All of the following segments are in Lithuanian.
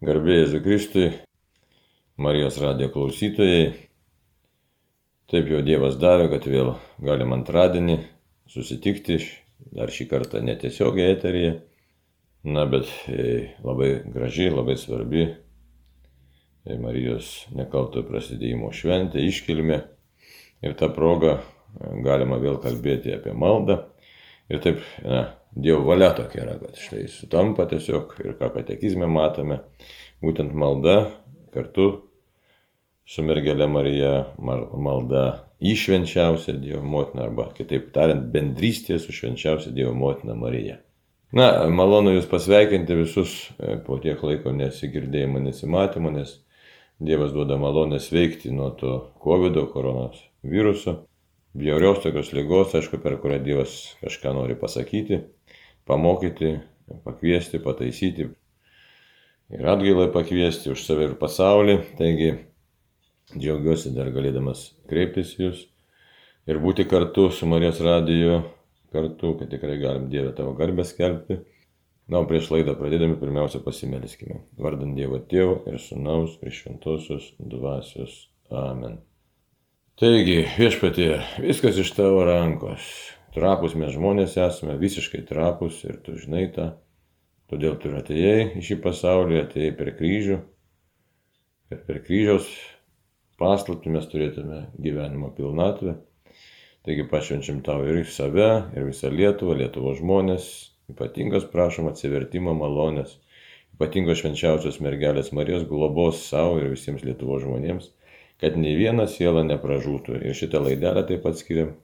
Garbėjai Zikristui, Marijos radijo klausytojai. Taip jau Dievas davė, kad vėl galim antradienį susitikti, dar šį kartą netiesiogiai eteryje. Na, bet e, labai graži, labai svarbi e, Marijos nekalto prasidėjimo šventė, iškilmė. Ir tą progą e, galima vėl kalbėti apie maldą. Ir taip, na, Dievo valia tokia yra, kad štai sutampa tiesiog ir ką katekizme matome, būtent malda kartu su mergelė Marija, malda į švenčiausią Dievo motiną arba kitaip tariant bendrystė su švenčiausia Dievo motina Marija. Na, malonu Jūs pasveikinti visus e, po tiek laiko nesigirdėjimo, nesimatymo, nes Dievas duoda malonę sveikti nuo to COVID, koronos viruso, bjaurios tokios lygos, aišku, per kurią Dievas kažką nori pasakyti pamokyti, pakviesti, pataisyti ir atgailai pakviesti už save ir pasaulį. Taigi džiaugiuosi dar galėdamas kreiptis jūs ir būti kartu su Marijos radiju, kartu, kad tikrai galim Dievę tavo garbę skelbti. Na, o prieš laidą pradėdami pirmiausia pasimeliskime. Vardant Dievo Tėvo ir Sūnaus ir Šventosios Dvasios. Amen. Taigi, viešpatie, viskas iš tavo rankos. Trapus mes žmonės esame, visiškai trapus ir tu žinai tą. Todėl tu atėjai į šį pasaulį, atėjai per kryžių. Ir per kryžiaus paslapti mes turėtume gyvenimo pilnatvę. Taigi pašvenčiam tau ir save, ir visą Lietuvą, Lietuvos žmonės. Ypatingas prašom atsivertimo malonės. Ypatingos švenčiausios mergelės Marijos globos savo ir visiems Lietuvos žmonėms, kad nei viena siela nepražūtų. Ir šitą laidelę taip pat skiriam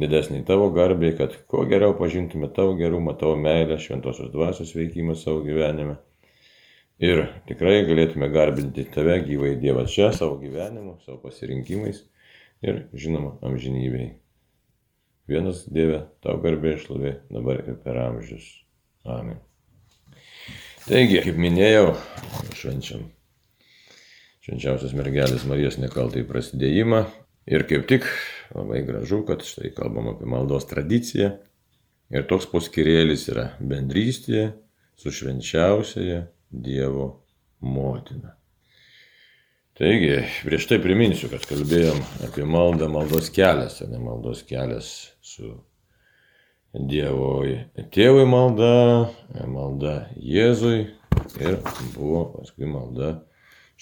didesnį tavo garbei, kad kuo geriau pažintume tavo gerumą, tavo meilę, šventosios dvasios veikimą savo gyvenime. Ir tikrai galėtume garbinti tave gyvai Dievas čia, savo gyvenimu, savo pasirinkimais ir, žinoma, amžinybei. Vienas Dieve, tau garbė išlovė dabar ir per amžius. Amen. Taigi, kaip minėjau, švenčiam švenčiausios mergelės Marijos nekaltai prasidėjimą. Ir kaip tik labai gražu, kad štai kalbam apie maldos tradiciją. Ir toks poskirėlis yra bendrystė su švenčiausiaja Dievo motina. Taigi, prieš tai priminsiu, kad kalbėjom apie maldą, maldos kelias, o ne maldos kelias su Dievo tėvui malda, malda Jėzui ir buvo paskui malda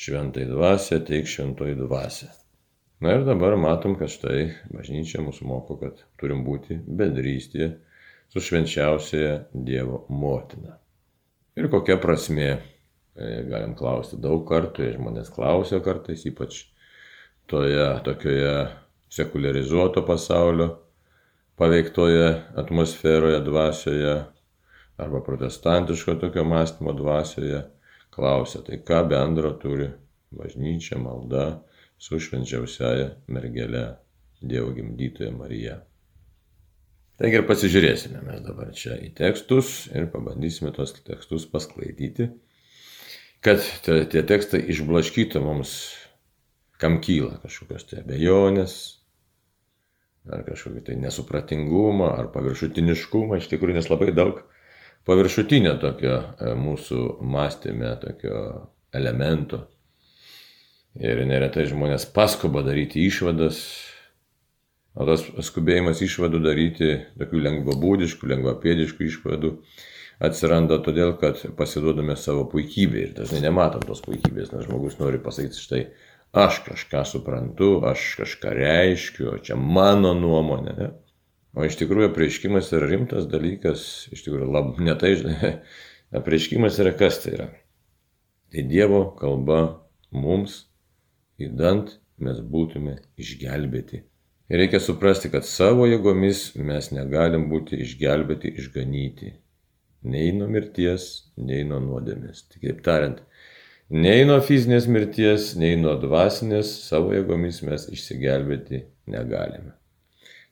šventai dvasia, teik šventoji dvasia. Na ir dabar matom, kad štai bažnyčia mūsų moko, kad turim būti bendrystėje su švenčiausiaja Dievo motina. Ir kokia prasme, galim klausti daug kartų, ir žmonės klausia kartais, ypač toje tokioje sekularizuoto pasaulio paveiktoje atmosferoje, dvasioje arba protestantiško tokio mąstymo dvasioje, klausia, tai ką bendro turi bažnyčia, malda su švenčiausiaja mergele Dievo gimdytoja Marija. Taigi ir pasižiūrėsime mes dabar čia į tekstus ir pabandysime tos tekstus pasklaidyti, kad tie tekstai išblaškytų mums, kam kyla kažkokios tai abejonės, ar kažkokį tai nesupratingumą, ar paviršutiniškumą, iš tikrųjų, nes labai daug paviršutinio tokio e, mūsų mąstymė, tokio elemento Ir neretai žmonės paskuba daryti išvadas, o tas skubėjimas išvadų daryti, tokių lengvabūdiškų, lengvapėdiškų išvadų, atsiranda todėl, kad pasiduodame savo puikybė ir dažnai nematom tos puikybės, nes žmogus nori pasakyti štai, aš kažką suprantu, aš kažką reiškiu, čia mano nuomonė. Ne? O iš tikrųjų apreiškimas yra rimtas dalykas, iš tikrųjų lab, netai, apreiškimas yra kas tai yra. Tai Dievo kalba mums įdant mes būtume išgelbėti. Ir reikia suprasti, kad savo jėgomis mes negalim būti išgelbėti, išganyti. Nei nuo mirties, nei nuo nuodėmės. Kitaip tariant, nei nuo fizinės mirties, nei nuo dvasinės savo jėgomis mes išsigelbėti negalime.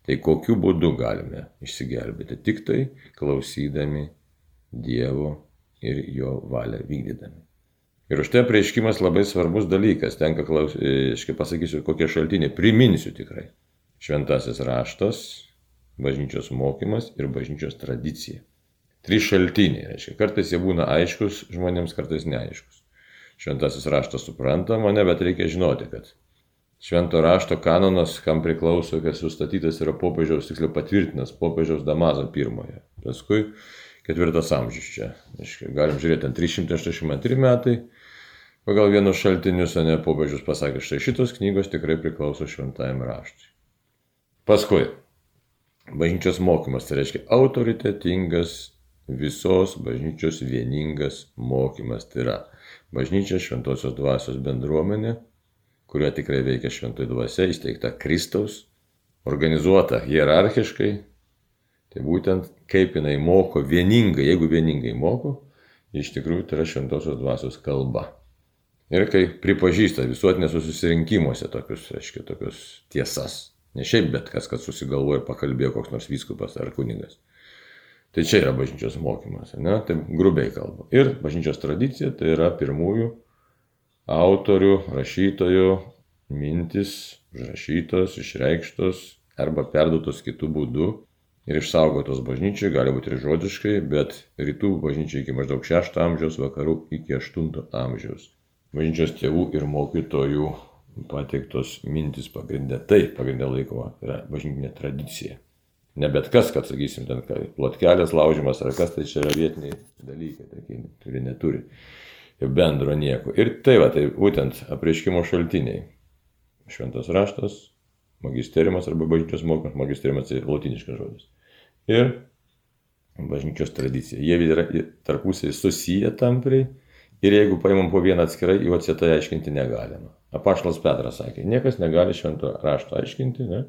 Tai kokiu būdu galime išsigelbėti? Tik tai klausydami Dievo ir jo valią vykdydami. Ir už tai prieiškimas labai svarbus dalykas. Tenka klausyti, kaip pasakysiu, kokie šaltiniai. Priminsiu tikrai. Šventasis raštas, bažnyčios mokymas ir bažnyčios tradicija. Trys šaltiniai. Reiškia, kartais jie būna aiškus žmonėms, kartais neaiškus. šventasis raštas supranta mane, bet reikia žinoti, kad švento rašto kanonas, kam priklauso, kas sustatytas yra popiežiaus, tiksliau patvirtinas popiežiaus Damazo pirmoje. Paskui ketvirtas amžius čia. Galim žiūrėti, ant 382 metai. Pagal vienus šaltinius, o ne popiežius pasakė, štai šitos knygos tikrai priklauso šventajam raštui. Paskui, bažnyčios mokymas, tai reiškia autoritetingas visos bažnyčios vieningas mokymas. Tai yra bažnyčia šventosios dvasios bendruomenė, kurioje tikrai veikia šventoji dvasia, įsteigta Kristaus, organizuota hierarchiškai. Tai būtent kaip jinai moko vieningai, jeigu vieningai moko, iš tikrųjų tai yra šventosios dvasios kalba. Ir kai pripažįsta visuotinėse susirinkimuose tokius, reiškia, tokius tiesas. Ne šiaip bet kas, kad susigalvoja ir pakalbėjo koks nors vyskupas ar kunigas. Tai čia yra bažnyčios mokymas, ne? tai grubiai kalba. Ir bažnyčios tradicija tai yra pirmųjų autorių, rašytojų mintis, užrašytos, išreikštos arba perduotos kitų būdų ir išsaugotos bažnyčiai, gali būti ir žodiškai, bet rytų bažnyčiai iki maždaug 6 amžiaus, vakarų iki 8 amžiaus. Bažnyčios tėvų ir mokytojų pateiktos mintis pagrindė, tai pagrindė laikoma, yra bažnytinė tradicija ne bet kas, kad sakysim, ten plotkelės laužimas ar kas, tai čia yra vietiniai dalykai, tai, kurie neturi bendro nieko. Ir tai va, tai būtent apreiškimo šaltiniai. Šventas raštas, magisteriumas arba bažnyčios mokymas, magisteriumas tai latiniškas žodis. Ir bažnyčios tradicija. Jie yra tarpusiai susiję tampriai ir jeigu paimam po vieną atskirai, jų atsietai aiškinti negalima. Apaštalas Petras sakė, niekas negali švento rašto aiškinti, ne?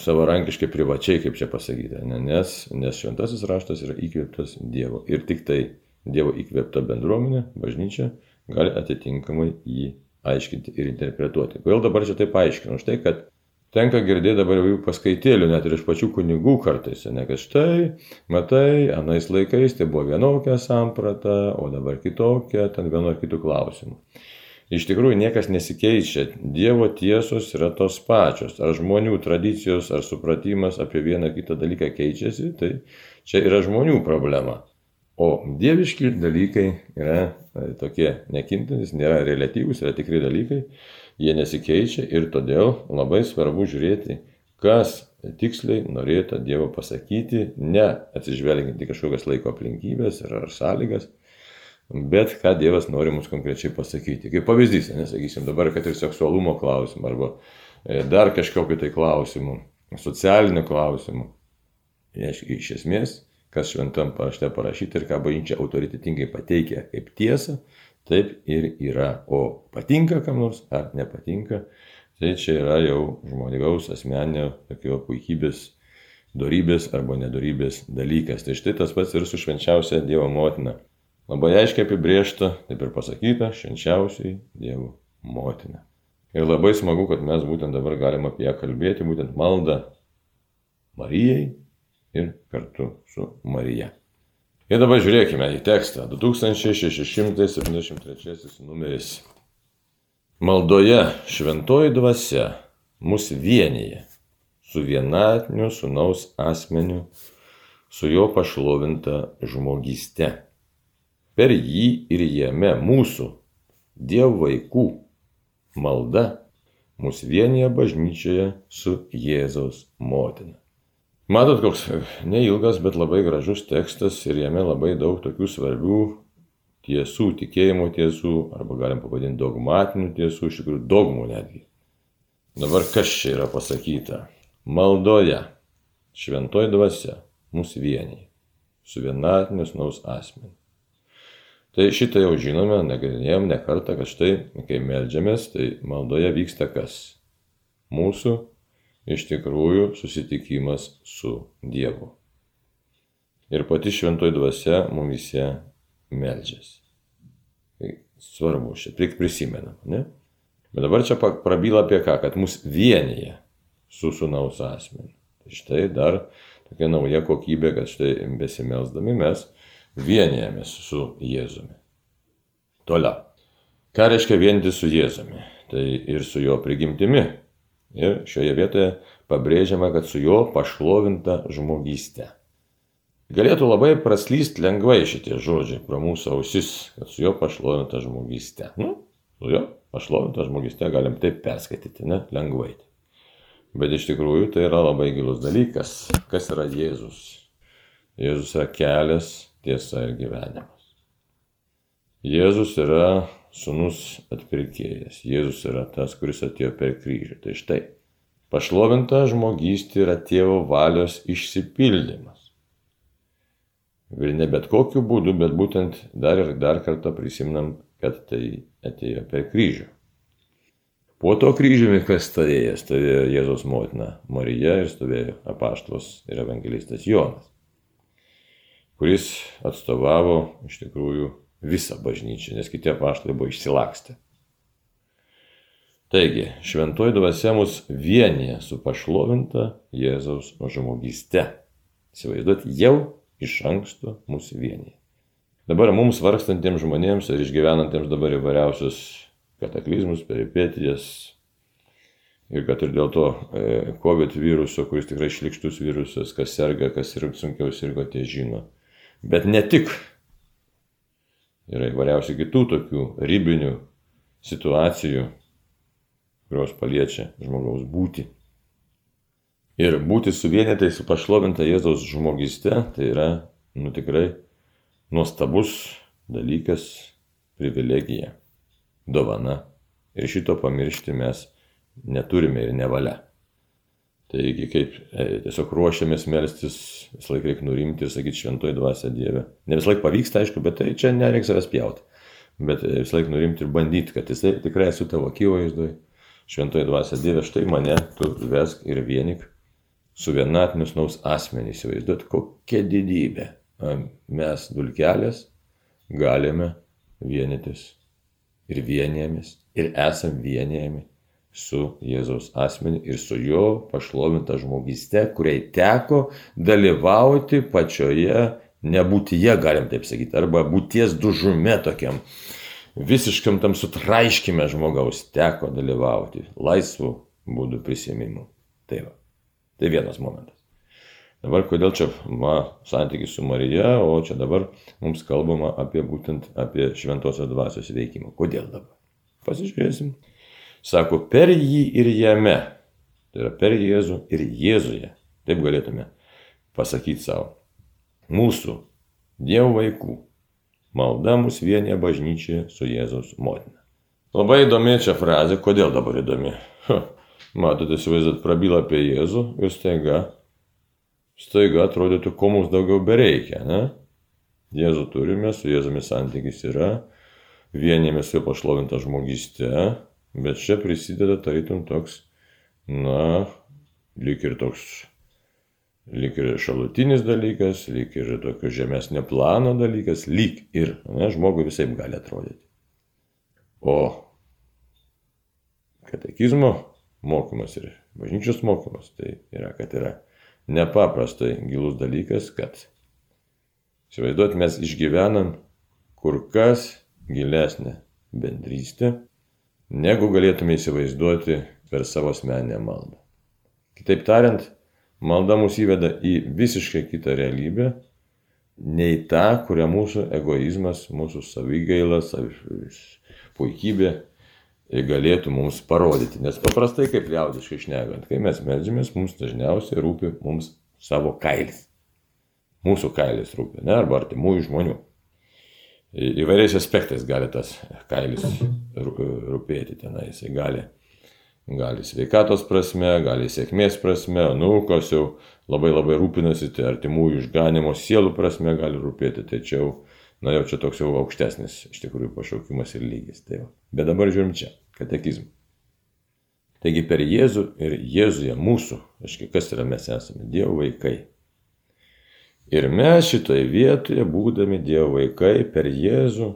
savarankiškai privačiai, kaip čia pasakyti, ne? nes, nes šventasis raštas yra įkvėptas Dievo ir tik tai Dievo įkvėpta bendruomenė, bažnyčia, gali atitinkamai jį aiškinti ir interpretuoti. Kodėl dabar čia taip aiškinu? Štai, kad tenka girdėti dabar jau paskaitėlių, net ir iš pačių kunigų kartais, ne kad štai, matai, anais laikais tai buvo vienokia samprata, o dabar kitokia, ten vienu ar kitų klausimų. Iš tikrųjų niekas nesikeičia, Dievo tiesos yra tos pačios. Ar žmonių tradicijos ar supratimas apie vieną kitą dalyką keičiasi, tai čia yra žmonių problema. O dieviški dalykai yra e, tokie nekintantis, nėra relatyvūs, yra tikri dalykai, jie nesikeičia ir todėl labai svarbu žiūrėti, kas tiksliai norėtų Dievo pasakyti, ne atsižvelgiant į kažkokias laiko aplinkybės ar, ar sąlygas, bet ką Dievas nori mums konkrečiai pasakyti. Kaip pavyzdys, nesakysim dabar, kad ir seksualumo klausimų arba e, dar kažkokiu tai klausimu, socialiniu klausimu. Iš esmės, kas šventam parašte parašyta ir ką bažnyčia autoritetingai pateikia kaip tiesą, taip ir yra. O patinka kam nors ar nepatinka, tai čia yra jau žmogaus asmeninio tokio puikybės, darybės arba nedorybės dalykas. Tai štai tas pats ir su švenčiausia Dievo motina. Labai aiškiai apibriešta, taip ir pasakyta, švenčiausiai Dievo motina. Ir labai smagu, kad mes būtent dabar galim apie ją kalbėti, būtent maldą Marijai ir kartu su Marija. Ir dabar žiūrėkime į tekstą. 2673 numeris. Maldoje šventoji dvasia mus vienyje su vienatiniu sunaus asmeniu, su jo pašlovinta žmogyste per jį ir jame mūsų, Dievo vaikų, malda mus vienyje bažnyčioje su Jėzaus motina. Matot, koks neilgas, bet labai gražus tekstas ir jame labai daug tokių svarbių tiesų, tikėjimo tiesų, arba galim pavadinti dogmatinių tiesų, iš tikrųjų dogmų netgi. Dabar kas čia yra pasakyta? Maldoje, šventoji dvasia, mūsų vienyje, su vienatinės naus asmeniu. Tai šitą jau žinome, nagrinėjom ne kartą, kad štai, kai melžiamės, tai maldoje vyksta kas? Mūsų iš tikrųjų susitikimas su Dievu. Ir pati šventoji dvasia mumise melžiasi. Tai svarbu, šiek tiek prisimenam, ne? Bet dabar čia prabyla apie ką, kad mus vienyje su sunaus asmeniu. Tai štai dar tokia nauja kokybė, kad štai besimelsdami mes vienijamės su Jėzumi. Toliau. Ką reiškia vienyti su Jėzumi? Tai ir su jo prigimtimi. Ir šioje vietoje pabrėžiama, kad su jo pašlovinta žmogystė. Galėtų labai praslysti lengvai šitie žodžiai pro mūsų ausis, kad su juo pašlovinta žmogystė. Nu, su juo pašlovinta žmogystė galim taip perskaityti, ne, lengvai. Bet iš tikrųjų tai yra labai gilus dalykas. Kas yra Jėzus? Jėzus yra kelias, tiesa ir gyvenimas. Jėzus yra sunus atpirkėjas. Jėzus yra tas, kuris atėjo per kryžių. Tai štai, pašlovinta žmogystė yra tėvo valios išsipildymas. Ir ne bet kokiu būdu, bet būtent dar ir dar kartą prisimnam, kad tai atėjo per kryžių. Po to kryžiumi kas stovėjo? Stovėjo Jėzos motina Marija ir stovėjo apaštalas ir evangelistas Jonas, kuris atstovavo iš tikrųjų visą bažnyčią, nes kiti apaštalai buvo išsilakstę. Taigi, šventoji dvasia mus vienyje su pašlovinta Jėzaus žmogyste. Įsivaizduot, jau iš anksto mūsų vienyje. Dabar mums vargstantiems žmonėms ir išgyvenantiems dabar įvairiausius kataklizmus, peripetijas ir kad ir dėl to e, COVID viruso, kuris tikrai šlikštus virusas, kas serga, kas ir sunkiau sirgo, tie žino. Bet ne tik. Yra įvairiausių kitų tokių ribinių situacijų, kurios paliečia žmogaus būti. Ir būti suvienytai su pašlovinta Jėzaus žmogiste, tai yra, nu tikrai, nuostabus dalykas, privilegija, dovana. Ir šito pamiršti mes neturime ir nevalia. Taigi, kaip e, tiesiog ruošiamės melstis, visą laiką reikia nurimti ir sakyti šventoji dvasia Dieve. Ne visą laiką pavyksta, aišku, bet tai čia nereikia savęs pjauti. Bet e, visą laiką nurimti ir bandyti, kad jisai tikrai esu tavo akivaizdoje. Šventoji dvasia Dieve, štai mane tu vesk ir vienik su vienatiniu snaus asmenį. Įsivaizduot, kokia didybė. Mes dulkelės galime vienytis ir vienėjamės ir esam vienėjami su Jėzaus asmeniu ir su jo pašlovinta žmogyste, kuriai teko dalyvauti pačioje nebūtyje, galim taip sakyti, arba būties dužume tokiam visiškam tam sutraiškime žmogaus teko dalyvauti laisvų būdų prisėmimu. Tai va. Tai vienas momentas. Dabar kodėl čia ma, santykis su Marija, o čia dabar mums kalbama apie būtent apie šventosios dvasios veikimą. Kodėl dabar? Pasižiūrėsim. Sako, per jį ir jame. Tai yra per Jėzų ir Jėzuje. Taip galėtume pasakyti savo. Mūsų Dievo vaikų. Malda mus vienė bažnyčioje su Jėzaus motina. Labai įdomi čia frazė. Kodėl dabar įdomi? Ha. Matote, įsivaizduot, prabyla apie Jėzų ir staiga, staiga atrodytų, ko mums daugiau bereikia, ne? Jėzų turime, su Jėzumi santykis yra, vienėmės su pašlovinta žmogystė, bet čia prisideda tarytum toks, na, lyg ir toks, lyg ir šalutinis dalykas, lyg ir tokio žemesnio plano dalykas, lyg ir, ne, žmogui visai gali atrodyti. O katekizmo mokymas ir bažnyčios mokymas, tai yra, kad yra nepaprastai gilus dalykas, kad įsivaizduot, mes išgyvenam kur kas gilesnę bendrystę, negu galėtume įsivaizduoti per savo asmeninę maldą. Kitaip tariant, malda mus įveda į visiškai kitą realybę, nei tą, kurią mūsų egoizmas, mūsų savigaila, savi, puikybė galėtų mums parodyti. Nes paprastai, kaip liaudiškai šnekant, kai mes melžiamės, mums dažniausiai rūpi mums savo kailis. Mūsų kailis rūpi, ne, arba artimųjų žmonių. Įvairiais aspektais gali tas kailis rūpėti tenai. Jisai gali, gali sveikatos prasme, gali sėkmės prasme, nukos jau labai labai rūpinasi, tai artimųjų išganimo sielų prasme gali rūpėti. Tačiau na jau čia toks jau aukštesnis iš tikrųjų pašaukimas ir lygis. Tai va. Bet dabar žiūrim čia, katekizmą. Taigi per Jėzų ir Jėzuje mūsų, aiškiai, kas yra mes esame, Dievo vaikai. Ir mes šitoje vietoje, būdami Dievo vaikai, per Jėzų,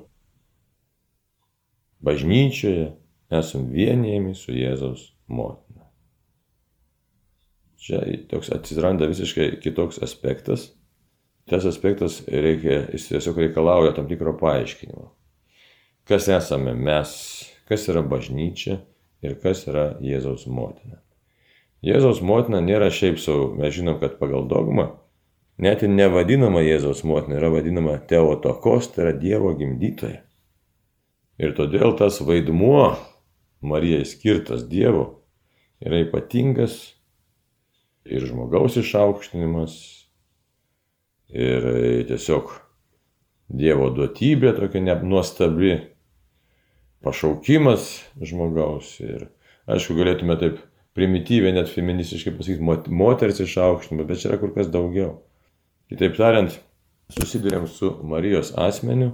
bažnyčioje, esame vienėjami su Jėzaus motina. Čia toks atsiranda visiškai kitoks aspektas, tas aspektas reikia, jis tiesiog reikalauja tam tikro paaiškinimo. Kas esame mes, kas yra bažnyčia ir kas yra Jėzaus motina. Jėzaus motina nėra šiaip savo, mes žinom, kad pagal dogmą net ir nevadinama Jėzaus motina, yra vadinama Teotokos, tai yra Dievo gimdytoja. Ir todėl tas vaidmuo Marijai skirtas Dievo yra ypatingas ir žmogaus išaukštinimas, ir tiesiog Dievo duotybė tokia nuostabi, pašaukimas žmogaus. Ir aišku, galėtume taip primityviai, net feministiškai pasakyti, moters išaukštinimą, bet čia yra kur kas daugiau. Kitaip tariant, susidurėm su Marijos asmeniu,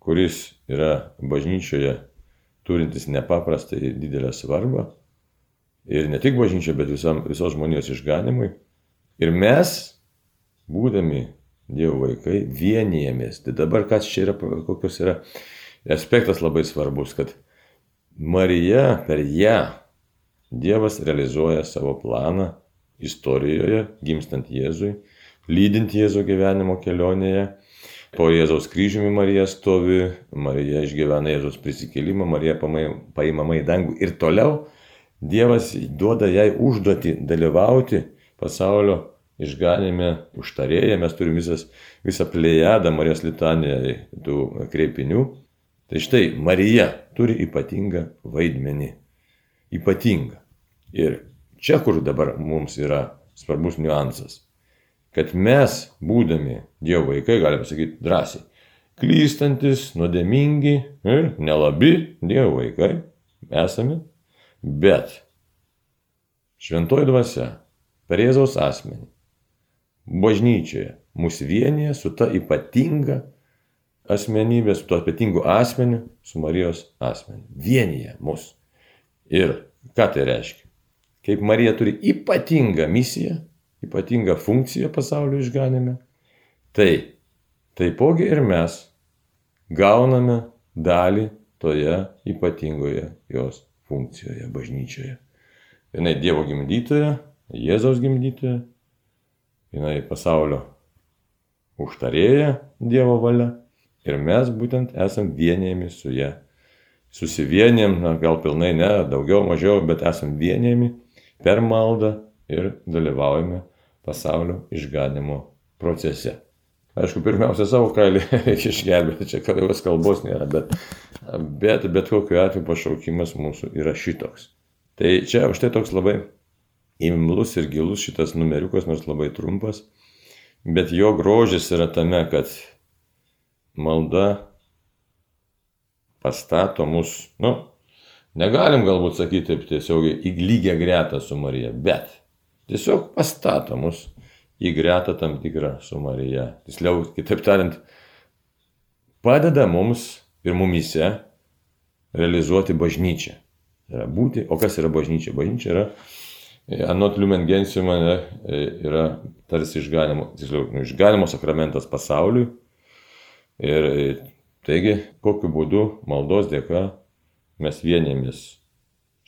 kuris yra bažnyčioje turintis nepaprastai didelę svarbą. Ir ne tik bažnyčioje, bet visam, visos žmonijos išganimui. Ir mes, būdami Dievo vaikai, vienijamės. Tai dabar kas čia yra, kokios yra aspektas labai svarbus, kad Marija per ją Dievas realizuoja savo planą istorijoje, gimstant Jėzui, lydint Jėzų gyvenimo kelionėje. Po Jėzaus kryžiumi Marija stovi, Marija išgyvena Jėzaus prisikėlimą, Marija paimama į dangų ir toliau Dievas duoda jai užduoti dalyvauti pasaulio išganime užtarėję, mes turim visas, visą plėjadą Marijos litaniją tų kreipinių. Tai štai Marija turi ypatingą vaidmenį. Ypatingą. Ir čia, kur dabar mums yra svarbus niuansas, kad mes, būdami Dievo vaikai, galime sakyti drąsiai, klystantis, nuodėmingi ir nelabi Dievo vaikai esame, bet šventoji dvasia per Jėzaus asmenį bažnyčioje mus vienyje su ta ypatinga asmenybė, su tuo ypatingu asmeniu, su Marijos asmeniu. Vienyje mus. Ir ką tai reiškia? Kaip Marija turi ypatingą misiją, ypatingą funkciją pasaulio išganime, tai taipogi ir mes gauname dalį toje ypatingoje jos funkcijoje bažnyčioje. Jinai Dievo gimdytoja, Jėzaus gimdytoja, jinai pasaulio užtarėja Dievo valia ir mes būtent esam vienėjami su ją. Susivienėm, na, gal pilnai ne, daugiau, mažiau, bet esam vienėjami per maldą ir dalyvaujame pasaulio išganimo procese. Aišku, pirmiausia, savo kailį reikia išgelbėti, čia kalbos kalbos nėra, bet, bet, bet kokiu atveju pašaukimas mūsų yra šitoks. Tai čia už tai toks labai imlus ir gilus šitas numeriukas, nors labai trumpas, bet jo grožis yra tame, kad malda pastato mus, nu, Negalim galbūt sakyti taip tiesiogiai į lygią gretą su Marija, bet tiesiog pastato mus į gretą tam tikrą su Marija. Tiksliau, kitaip tariant, padeda mums ir mumise realizuoti bažnyčią. Yra būti, o kas yra bažnyčia? Bažnyčia yra, anot Lumen Gentium, yra tarsi išganimo, tiksliau, nu, išganimo sakramentas pasauliui. Ir taigi, kokiu būdu maldos dėka mes vienėmės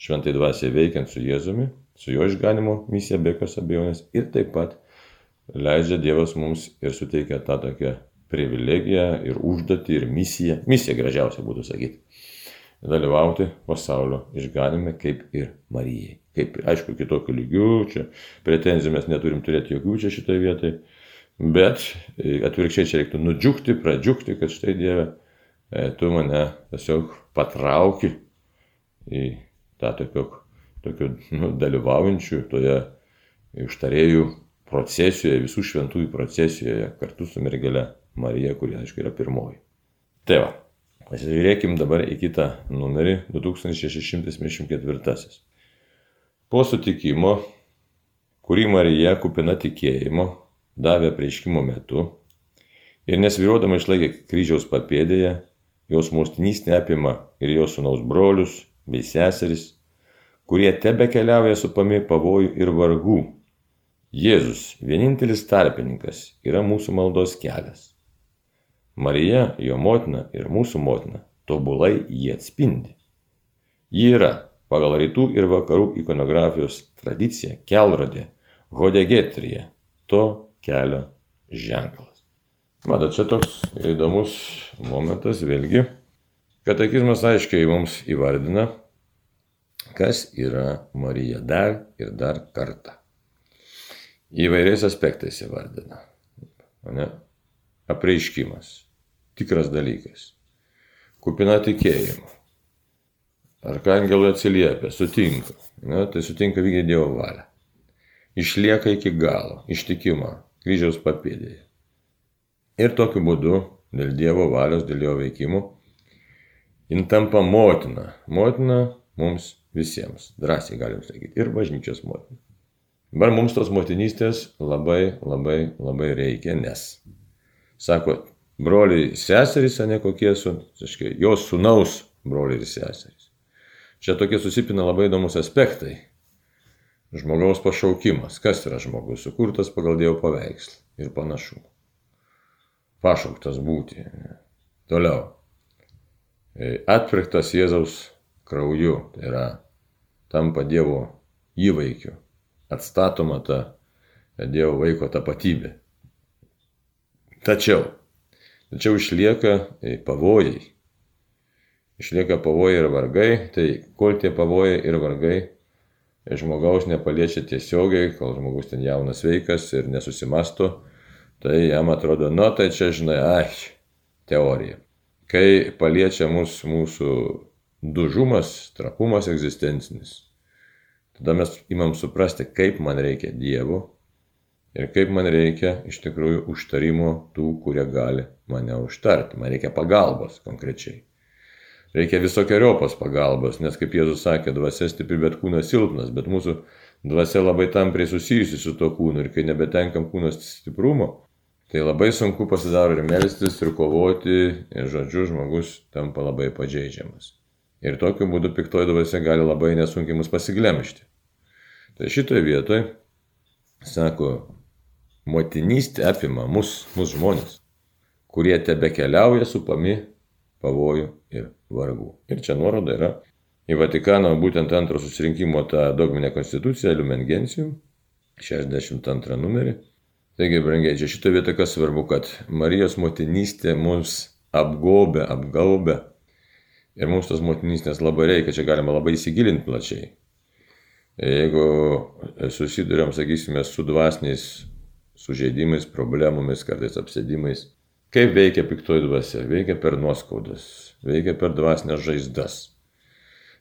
šventai dvasiai veikiant su Jėzumi, su jo išganimo misija be jokios abejonės ir taip pat leidžia Dievas mums ir suteikia tą tokią privilegiją ir užduotį ir misiją, misiją gražiausia būtų sakyti, dalyvauti pasaulio išganime kaip ir Marijai. Kaip, aišku, kitokių lygių, čia pretenzijų mes neturim turėti jokių čia šitoje vietoje, bet atvirkščiai čia reiktų nudžiugti, pradžiugti, kad štai Dieve, e, tu mane tiesiog patrauki į tą tokio, tokio nu, dalyvaujančių toje ištarėjų procesijoje, visų šventųjų procesijoje kartu su mergelė Marija, kuri aišku yra pirmoji. Tai va, pasižiūrėkim dabar į kitą numerį 2654. Po sutikimo, kurį Marija kupina tikėjimo davė prieškimo metu ir nesviruodama išlaikė kryžiaus papėdėje, jos motinystė apima ir jos sunaus brolius, bei seserys, kurie tebe keliauja supami pavojų ir vargų. Jėzus, vienintelis tarpininkas, yra mūsų maldos kelias. Marija, jo motina ir mūsų motina, tobulai jį atspindi. Ji yra, pagal rytų ir vakarų ikonografijos tradiciją, kelrodė, hodegetrija, to kelio ženklas. Matot, čia toks įdomus momentas, vėlgi, Katekizmas aiškiai mums įvardina, kas yra Marija dar ir dar kartą. Įvairiais aspektais įvardina. ne? apreiškimas, tikras dalykas, kupina tikėjimo. Arkangelui atsiliepia, sutinka, ne? tai sutinka vykdyti Dievo valią. Išlieka iki galo, ištikima, kryžiaus papėdėje. Ir tokiu būdu, dėl Dievo valios, dėl jo veikimų, jin tampa motina. Motina mums visiems, drąsiai galim sakyti, ir bažnyčios motina. Dabar mums tos motinystės labai, labai, labai reikia, nes, sako, broliai seserys, ne kokie su, aiškiai, jos sunaus broliai ir seserys. Čia tokie susipina labai įdomus aspektai. Žmogaus pašaukimas. Kas yra žmogus? Sukurtas pagal Dievo paveikslą ir panašumą. Pašauktas būti. Toliau. Atpirktas Jėzaus krauju. Tai yra tampa Dievo įvaikiu atstatoma ta Dievo vaiko tapatybė. Tačiau, tačiau išlieka pavojai. Išlieka pavojai ir vargai, tai kol tie pavojai ir vargai e, žmogaus nepaliečia tiesiogiai, kol žmogus ten jaunas veikas ir nesusimasto, tai jam atrodo, nu tai čia žinai, ai, teorija. Kai paliečia mūsų, mūsų dužumas, trapumas egzistencinis, Tada mes imam suprasti, kaip man reikia Dievo ir kaip man reikia iš tikrųjų užtarimo tų, kurie gali mane užtarti. Man reikia pagalbos konkrečiai. Reikia visokiojopos pagalbos, nes kaip Jėzus sakė, dvasia stipri, bet kūnas silpnas, bet mūsų dvasia labai tampriai susijusi su tuo kūnu ir kai nebetenkam kūno stiprumo, tai labai sunku pasidaro ir melstis, ir kovoti, ir žodžiu, žmogus tampa labai pažeidžiamas. Ir tokiu būdu piktoji dvasia gali labai nesunkiai mus pasiglemšti. Tai šitoje vietoje, sako, motinystė apima mus, mus žmonės, kurie tebe keliauja su pami pavojų ir vargų. Ir čia nuoroda yra į Vatikano būtent antro susirinkimo tą dogminę konstituciją, Lumen Gentium, 62 numerį. Taigi, brangiai, čia šitoje vietoje kas svarbu, kad Marijos motinystė mums apgobė, apgaubė Ir mums tos motinystės labai reikia, čia galima labai įsigilinti plačiai. Jeigu susidurėm, sakysime, su dvasiniais sužeidimais, problemomis, kartais apsėdimais, kaip veikia piktoji dvasia? Veikia per nuoskaudas, veikia per dvasinės žaizdas,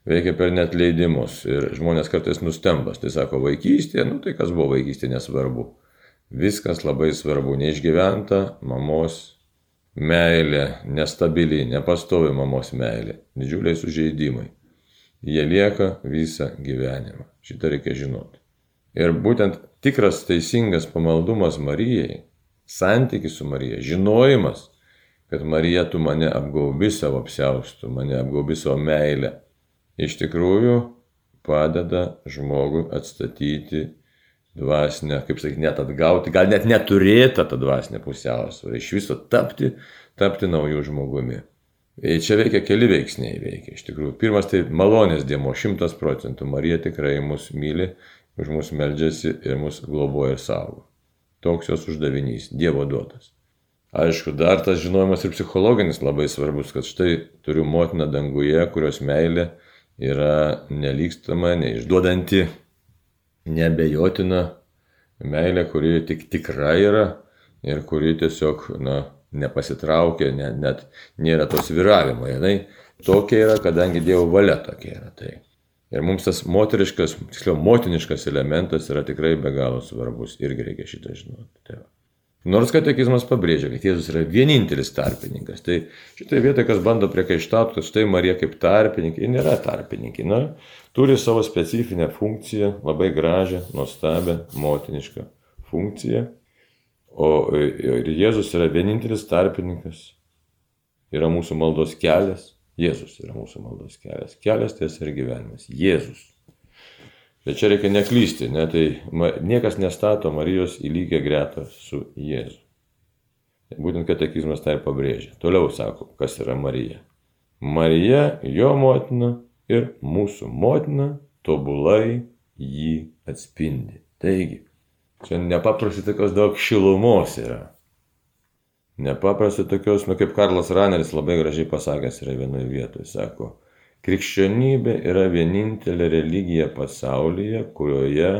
veikia per net leidimus. Ir žmonės kartais nustembas, tai sako vaikystė, nu tai kas buvo vaikystė, nesvarbu. Viskas labai svarbu, neišgyventa mamos Meilė, nestabili, nepastovi mamos meilė, didžiuliai sužeidimai. Jie lieka visą gyvenimą. Šitą reikia žinoti. Ir būtent tikras teisingas pamaldumas Marijai, santykis su Marija, žinojimas, kad Marija tu mane apgaubi savo apsiaustų, mane apgaubi savo meilę, iš tikrųjų padeda žmogui atstatyti dvasinę, kaip sakyti, net atgauti, gal net neturėti tą dvasinę pusiausvyrą, iš viso tapti, tapti naujų žmogumi. Ir čia veikia keli veiksniai veikia. Iš tikrųjų, pirmas tai malonės dėmo, šimtas procentų. Marija tikrai mus myli, už mus meldžiasi ir mus globoja ir saugo. Toks jos uždavinys, Dievo duotas. Aišku, dar tas žinojimas ir psichologinis labai svarbus, kad štai turiu motiną danguje, kurios meilė yra nelykstama, neišduodanti, nebejotina meilė, kuri tik tikra yra ir kuri tiesiog, na, nepasitraukia, net, net nėra to sviravimo. Jinai tokia yra, kadangi Dievo valia tokia yra. Tai. Ir mums tas moteriškas, tiksliau, motiniškas elementas yra tikrai be galo svarbus. Irgi reikia šitą žinoti. Tai va. Nors katekizmas pabrėžia, kad Jėzus yra vienintelis tarpininkas. Tai šitoje vietoje, kas bando priekaištauti, kad štai Marija kaip tarpininkė, ji nėra tarpininkė. Na, turi savo specifinę funkciją, labai gražią, nuostabią, motinišką funkciją. O ir Jėzus yra vienintelis tarpininkas. Yra mūsų maldos kelias. Jėzus yra mūsų maldos kelias. Kelias tiesa ir gyvenimas. Jėzus. Bet čia reikia neklysti, ne, tai niekas nestato Marijos į lygią gretą su Jėzu. Būtent katekizmas tai pabrėžia. Toliau sako, kas yra Marija. Marija, jo motina ir mūsų motina tobulai jį atspindi. Taigi, čia nepaprastai tokios daug šilumos yra. Nepaprastai tokios, nu kaip Karlas Raneris labai gražiai pasakęs yra vienoje vietoje, sako, Krikščionybė yra vienintelė religija pasaulyje, kurioje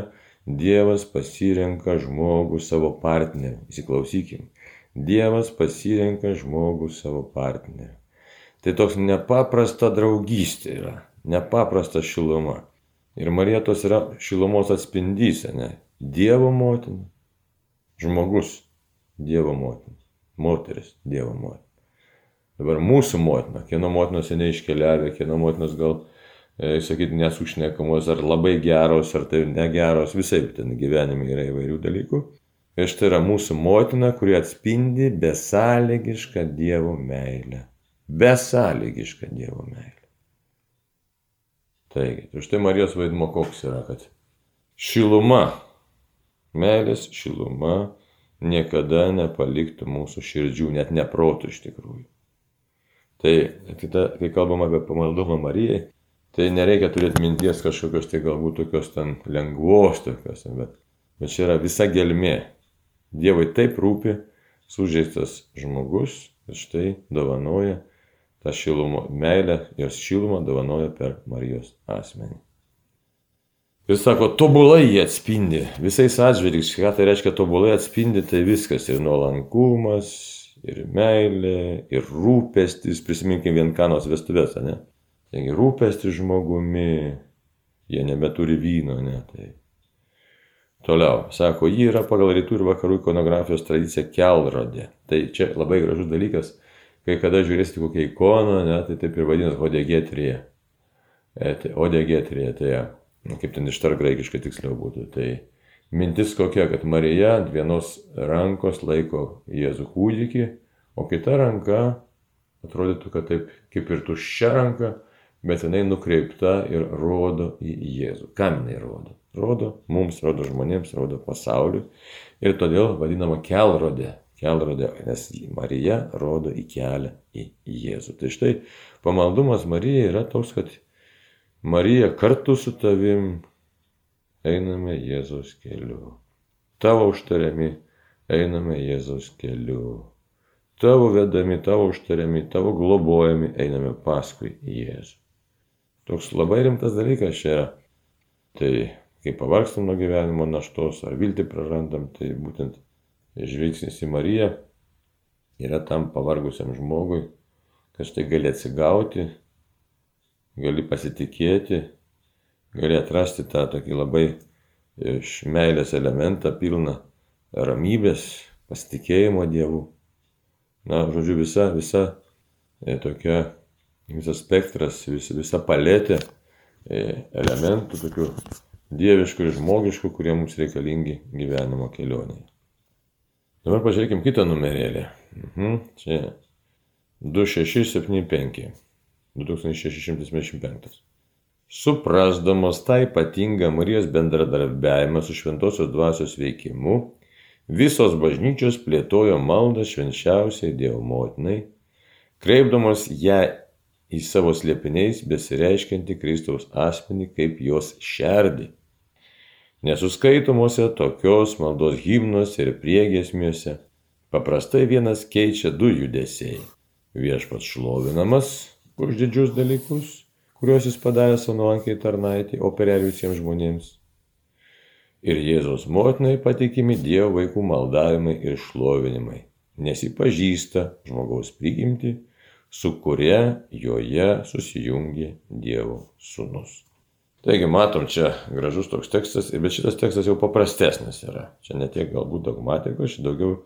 Dievas pasirenka žmogų savo partnerį. Įsiklausykim. Dievas pasirenka žmogų savo partneriu. Tai toks nepaprasta draugystė yra, nepaprasta šiluma. Ir Marija tos yra šilumos atspindys, ne? Dievo motina, žmogus, Dievo motina, moteris, Dievo motina. Dabar mūsų motina, kieno motinos seniai iškeliavę, kieno motinos gal, e, sakyti, nesušnekamos, ar labai geros, ar tai negeros, visai ten gyvenime yra įvairių dalykų. Ir štai yra mūsų motina, kuri atspindi besąlygišką Dievo meilę. Besąlygišką Dievo meilę. Taigi, tai štai Marijos vaidmo koks yra, kad šiluma, meilės šiluma niekada nepaliktų mūsų širdžių, net neprotų iš tikrųjų. Tai, kita, kai kalbam apie pamaldumą Marijai, tai nereikia turėti minties kažkokios tai galbūt tokios ten lengvos tokios, bet, bet čia yra visa gelmė. Dievui taip rūpi sužeistas žmogus, kad štai dovanoja tą šilumą, meilę, jos šilumą dovanoja per Marijos asmenį. Ir sako, tobulai jie atspindi, visais atžvilgiais, ką tai reiškia tobulai atspindi, tai viskas ir nuolankumas, ir meilė, ir rūpestis, prisiminkim vien kanos vestuvės, ne? Taigi rūpestis žmogumi, jie nebeturi vyno, ne? Tai Toliau, sako, ji yra pagal rytų ir vakarų ikonografijos tradiciją kelrodė. Tai čia labai gražus dalykas, kai kada žiūrėsite kokią ikoną, ne, tai taip ir vadinasi odegetrija. E, tai odegetrija, tai nu, kaip ten ištar graikiškai tiksliau būtų. Tai mintis kokia, kad Marija ant vienos rankos laiko Jėzų kūdikį, o kita ranka atrodytų, kad taip kaip ir tuščia ranka, bet jinai nukreipta ir rodo į Jėzų. Kam jinai rodo? rodo mums, rodo žmonėms, rodo pasauliui. Ir todėl vadinama kelrodė. Kelrodė, nes Marija rodo į kelią į Jėzų. Tai štai pamaldumas Marijai yra toks, kad Marija kartu su tavim einame Jėzaus keliu. Tavo užtariami einame Jėzaus keliu. Tavo vedami, tavo užtariami, tavo globojami einame paskui Jėzų. Toks labai rimtas dalykas čia yra. Tai kai pavargstam nuo gyvenimo naštos ar viltį prarandam, tai būtent žvilgsnis į Mariją yra tam pavargusiam žmogui, kad štai gali atsigauti, gali pasitikėti, gali atrasti tą tokį labai iš meilės elementą pilną ramybės, pasitikėjimo Dievu. Na, žodžiu, visa, visa e, tokia, visas spektras, vis, visa paletė e, elementų, tokių dieviškų ir žmogiškų, kurie mums reikalingi gyvenimo kelionėje. Dabar pažiūrėkim kitą numerėlį. Mhm, čia 2675. 2675. Suprasdamos tą ypatingą Marijos bendradarbiavimą su šventosios dvasios veikimu, visos bažnyčios plėtojo maldą švenčiausiai Dievo motinai, kreipdamos ją į savo slėpiniais besireiškinti Kristaus asmenį kaip jos šerdį. Nesuskaitomuose tokios maldos himnuose ir priegesmiuose paprastai vienas keičia du judesiai. Viešpats šlovinamas už didžius dalykus, kuriuos jis padarė savo nuolankiai tarnaitį, o pereliusiems žmonėms. Ir Jėzos motinai patikimi Dievo vaikų maldavimai ir šlovinimai, nes jį pažįsta žmogaus prigimti, su kuria joje susijungia Dievo sūnus. Taigi matom, čia gražus toks tekstas, bet šitas tekstas jau paprastesnis yra. Čia ne tiek galbūt dogmatikos, čia daugiau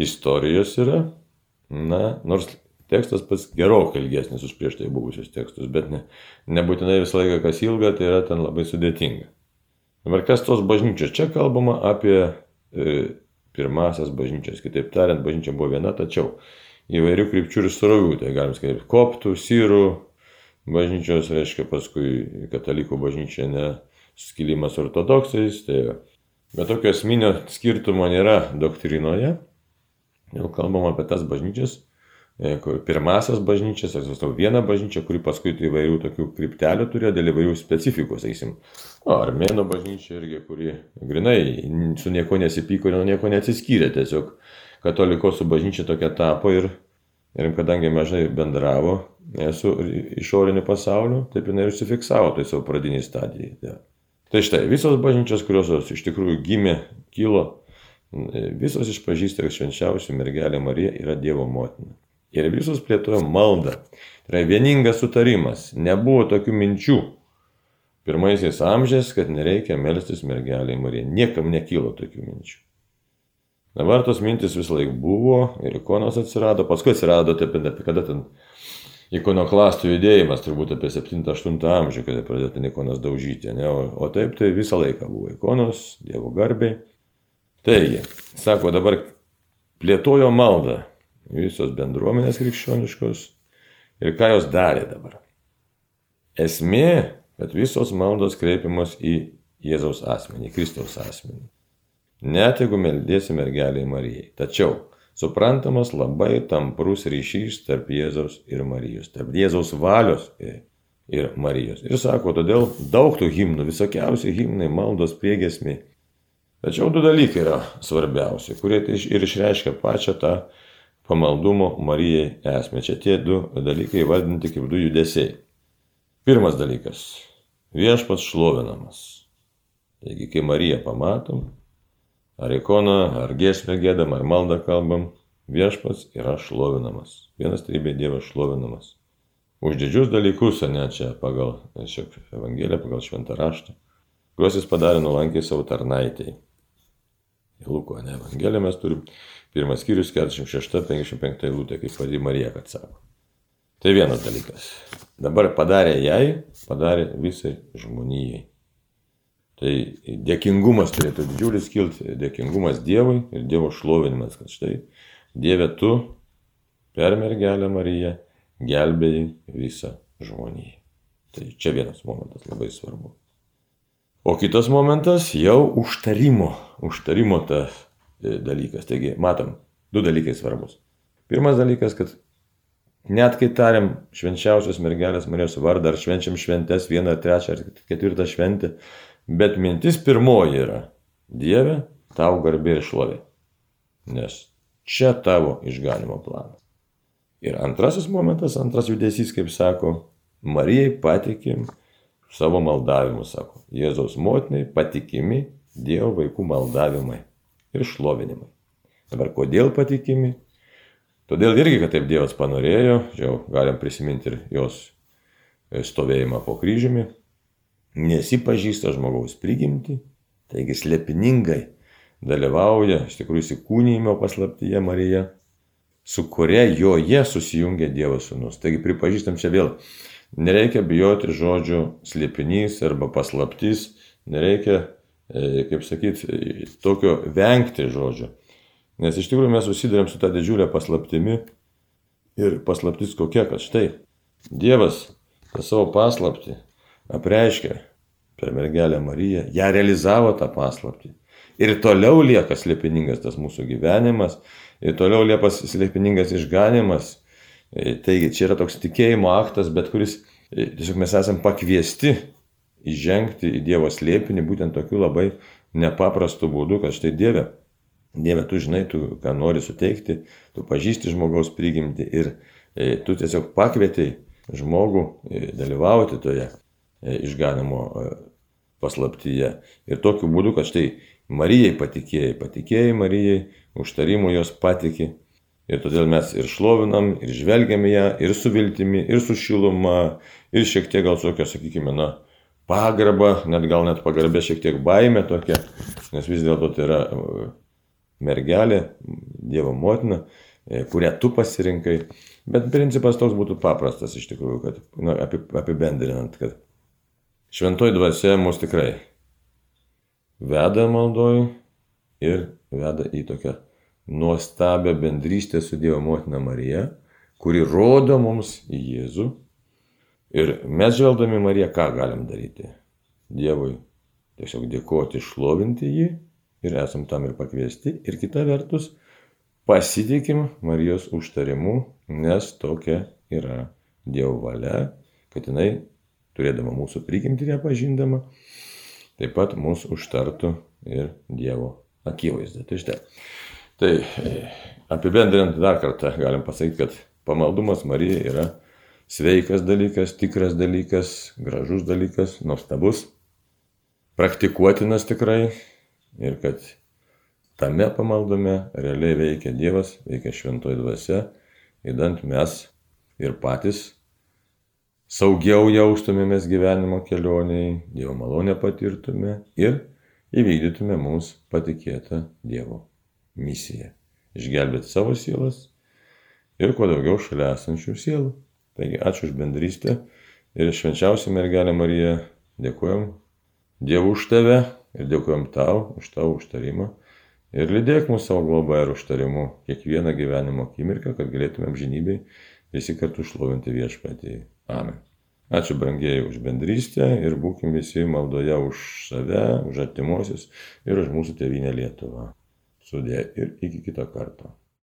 istorijos yra. Na, nors tekstas pats gerokai ilgesnis už prieš tai buvusius tekstus, bet ne, nebūtinai visą laiką kas ilga, tai yra ten labai sudėtinga. Dabar kas tos bažnyčios? Čia kalbama apie e, pirmasias bažnyčias. Kitaip tariant, bažnyčia buvo viena, tačiau įvairių krypčių ir srovių. Tai galim sakyti, koptų, sirų, bažnyčios, reiškia paskui katalikų bažnyčia neskilimas ortodoksais. Tai, bet tokio esminio skirtumo nėra doktrinoje. Jau kalbam apie tas bažnyčias, e, pirmasias bažnyčias, egzistavo viena bažnyčia, kuri paskui tai įvairių tokių kryptelių turėjo dėl įvairių specifikų, sakysim. O armėno bažnyčia irgi, kuri grinai su nieko nesipyko ir nieko neatsiskyrė, tiesiog katalikos su bažnyčia tokia tapo ir, ir kadangi mažai bendravo, su išoriniu pasauliu, taip jinai ir užsifiksavo tai savo pradiniai stadijai. Ja. Tai štai, visos bažnyčios, kurios iš tikrųjų gimė, kilo visos išpažįsta, kad švenčiausia mergelė Marija yra Dievo motina. Ir visos plėtojo maldą. Tai yra vieningas sutarimas. Nebuvo tokių minčių pirmaisiais amžiais, kad nereikia melstis mergelė Marija. Niekam nekylo tokių minčių. Dabar tos mintis visą laiką buvo ir ikonos atsirado, paskui atsirado, taip, apie kada ten ikonoklastų judėjimas, turbūt apie 7-8 amžių, kada pradėjo ten ikonas daužyti, ne? O, o taip tai visą laiką buvo ikonos, Dievo garbiai. Taigi, sako, dabar plėtojo maldą visos bendruomenės krikščioniškos ir ką jos darė dabar. Esmė, kad visos maldos kreipiamos į Jėzaus asmenį, Kristaus asmenį net jeigu meldėsi mergeliai Marijai. Tačiau suprantamas labai tamprus ryšys tarp Jėzaus ir Marijos, tarp Jėzaus valios ir Marijos. Ir sako, todėl daug tų himnų, visokiausi himnai, maldos priegesmiai. Tačiau du dalykai yra svarbiausi, kurie ir išreiškia pačią tą pamaldumo Marijai esmę. Čia tie du dalykai vardinti kaip du judesiai. Pirmas dalykas - viešpats šlovinamas. Taigi, kai Mariją pamatom, ar ikoną, ar giesmę gėdam, ar maldą kalbam, viešpats yra šlovinamas. Vienas trybė Dievas šlovinamas. Už didžius dalykus, ne čia pagal čia Evangeliją, pagal šventą raštą, kuriuos jis padarė nuolankiai savo tarnaitėjai. Luko, ne Evangeliją mes turim pirmas skyrius 46-55 eilutė, kaip pati Marija, kad sako. Tai vienas dalykas. Dabar padarė jai, padarė visai žmonijai. Tai dėkingumas turėtų didžiulis kilti, dėkingumas Dievui ir Dievo šlovinimas, kad štai Dieve tu per mergelę Mariją gelbėjai visą žmoniją. Tai čia vienas momentas labai svarbu. O kitas momentas jau užtarimo, užtarimo tas e, dalykas. Taigi, matom, du dalykai svarbus. Pirmas dalykas, kad net kai tariam švenčiausios mergelės Marijos vardą, ar švenčiam šventes, vieną, trečią ar ketvirtą šventę, Bet mintis pirmoji yra Dieve, tau garbė ir šlovė. Nes čia tavo išganimo planas. Ir antrasis momentas, antras judesys, kaip sako, Marijai patikim savo maldavimu, sako, Jėzaus motinai patikimi Dievo vaikų maldavimai ir šlovinimai. Dabar kodėl patikimi? Todėl irgi, kad taip Dievas panorėjo, jau galim prisiminti ir jos stovėjimą po kryžiumi, nesipažįsta žmogaus prigimti, taigi slepiningai dalyvauja iš tikrųjų įsikūnymo paslaptyje Marija, su kuria joje susijungia Dievo sūnus. Taigi pripažįstam čia vėl, nereikia bijoti žodžių slėpinys arba paslaptys, nereikia, e, kaip sakyti, tokio vengti žodžio. Nes iš tikrųjų mes susidurėm su tą didžiulę paslaptimi ir paslaptis kokia, kad štai Dievas tą savo paslaptį apreiškia per mergelę Mariją, ją realizavo tą paslaptį. Ir toliau lieka slėpiningas tas mūsų gyvenimas, ir toliau lieka slėpiningas išganimas. E, taigi čia yra toks tikėjimo aktas, bet kuris e, tiesiog mes esame pakviesti įžengti į Dievo slėpinį būtent tokiu labai nepaprastu būdu, kad štai Dieve, Dieve, tu žinai, tu ką nori suteikti, tu pažįsti žmogaus prigimti ir e, tu tiesiog pakvietei žmogų dalyvauti toje išganimo paslaptyje. Ir tokiu būdu, kad štai Marijai patikėjai, patikėjai Marijai, užtarimu jos patikė. Ir todėl mes ir šlovinam, ir žvelgiam ją, ir su viltimi, ir su šiluma, ir šiek tiek gal tokia, sakykime, na, pagarba, net gal net pagarbė šiek tiek baime tokia, nes vis dėlto tai yra e, mergelė, Dievo motina, kurią tu pasirinkai. Bet principas toks būtų paprastas iš tikrųjų, kad na, apibendrinant, kad Šventoji dvasia mus tikrai veda maldoj ir veda į tokią nuostabią bendrystę su Dievo motina Marija, kuri rodo mums Jėzų. Ir mes žvelgdami Mariją, ką galim daryti? Dievui tiesiog dėkoti, šlovinti jį ir esam tam ir pakviesti. Ir kita vertus, pasitikim Marijos užtarimu, nes tokia yra Dievo valia, kad jinai turėdama mūsų prigimtį nepažindama, taip pat mūsų užtartų ir Dievo akivaizdą. Tai štai. Tai e, apibendrinant dar kartą galim pasakyti, kad pamaldumas Marijai yra sveikas dalykas, tikras dalykas, gražus dalykas, nuostabus, praktikuotinas tikrai ir kad tame pamaldume realiai veikia Dievas, veikia šventoji dvasia, įdant mes ir patys saugiau jaustumėmės gyvenimo kelioniai, Dievo malonę patirtume ir įvykdytume mums patikėtą Dievo misiją. Išgelbėti savo sielas ir kuo daugiau šalia esančių sielų. Taigi ačiū už bendrystę ir švenčiausią mergelę Mariją dėkojom Dievui už tave ir dėkojom tau už tavo užtarimą. Ir lydėk mūsų savo globą ir užtarimu kiekvieną gyvenimo akimirką, kad galėtumėm žinybei visi kartu šlovinti viešpatį. Amen. Ačiū brangieji už bendrystę ir būkim visi maldoje už save, už artimuosius ir už mūsų tėvynę Lietuvą. Sudė ir iki kito karto.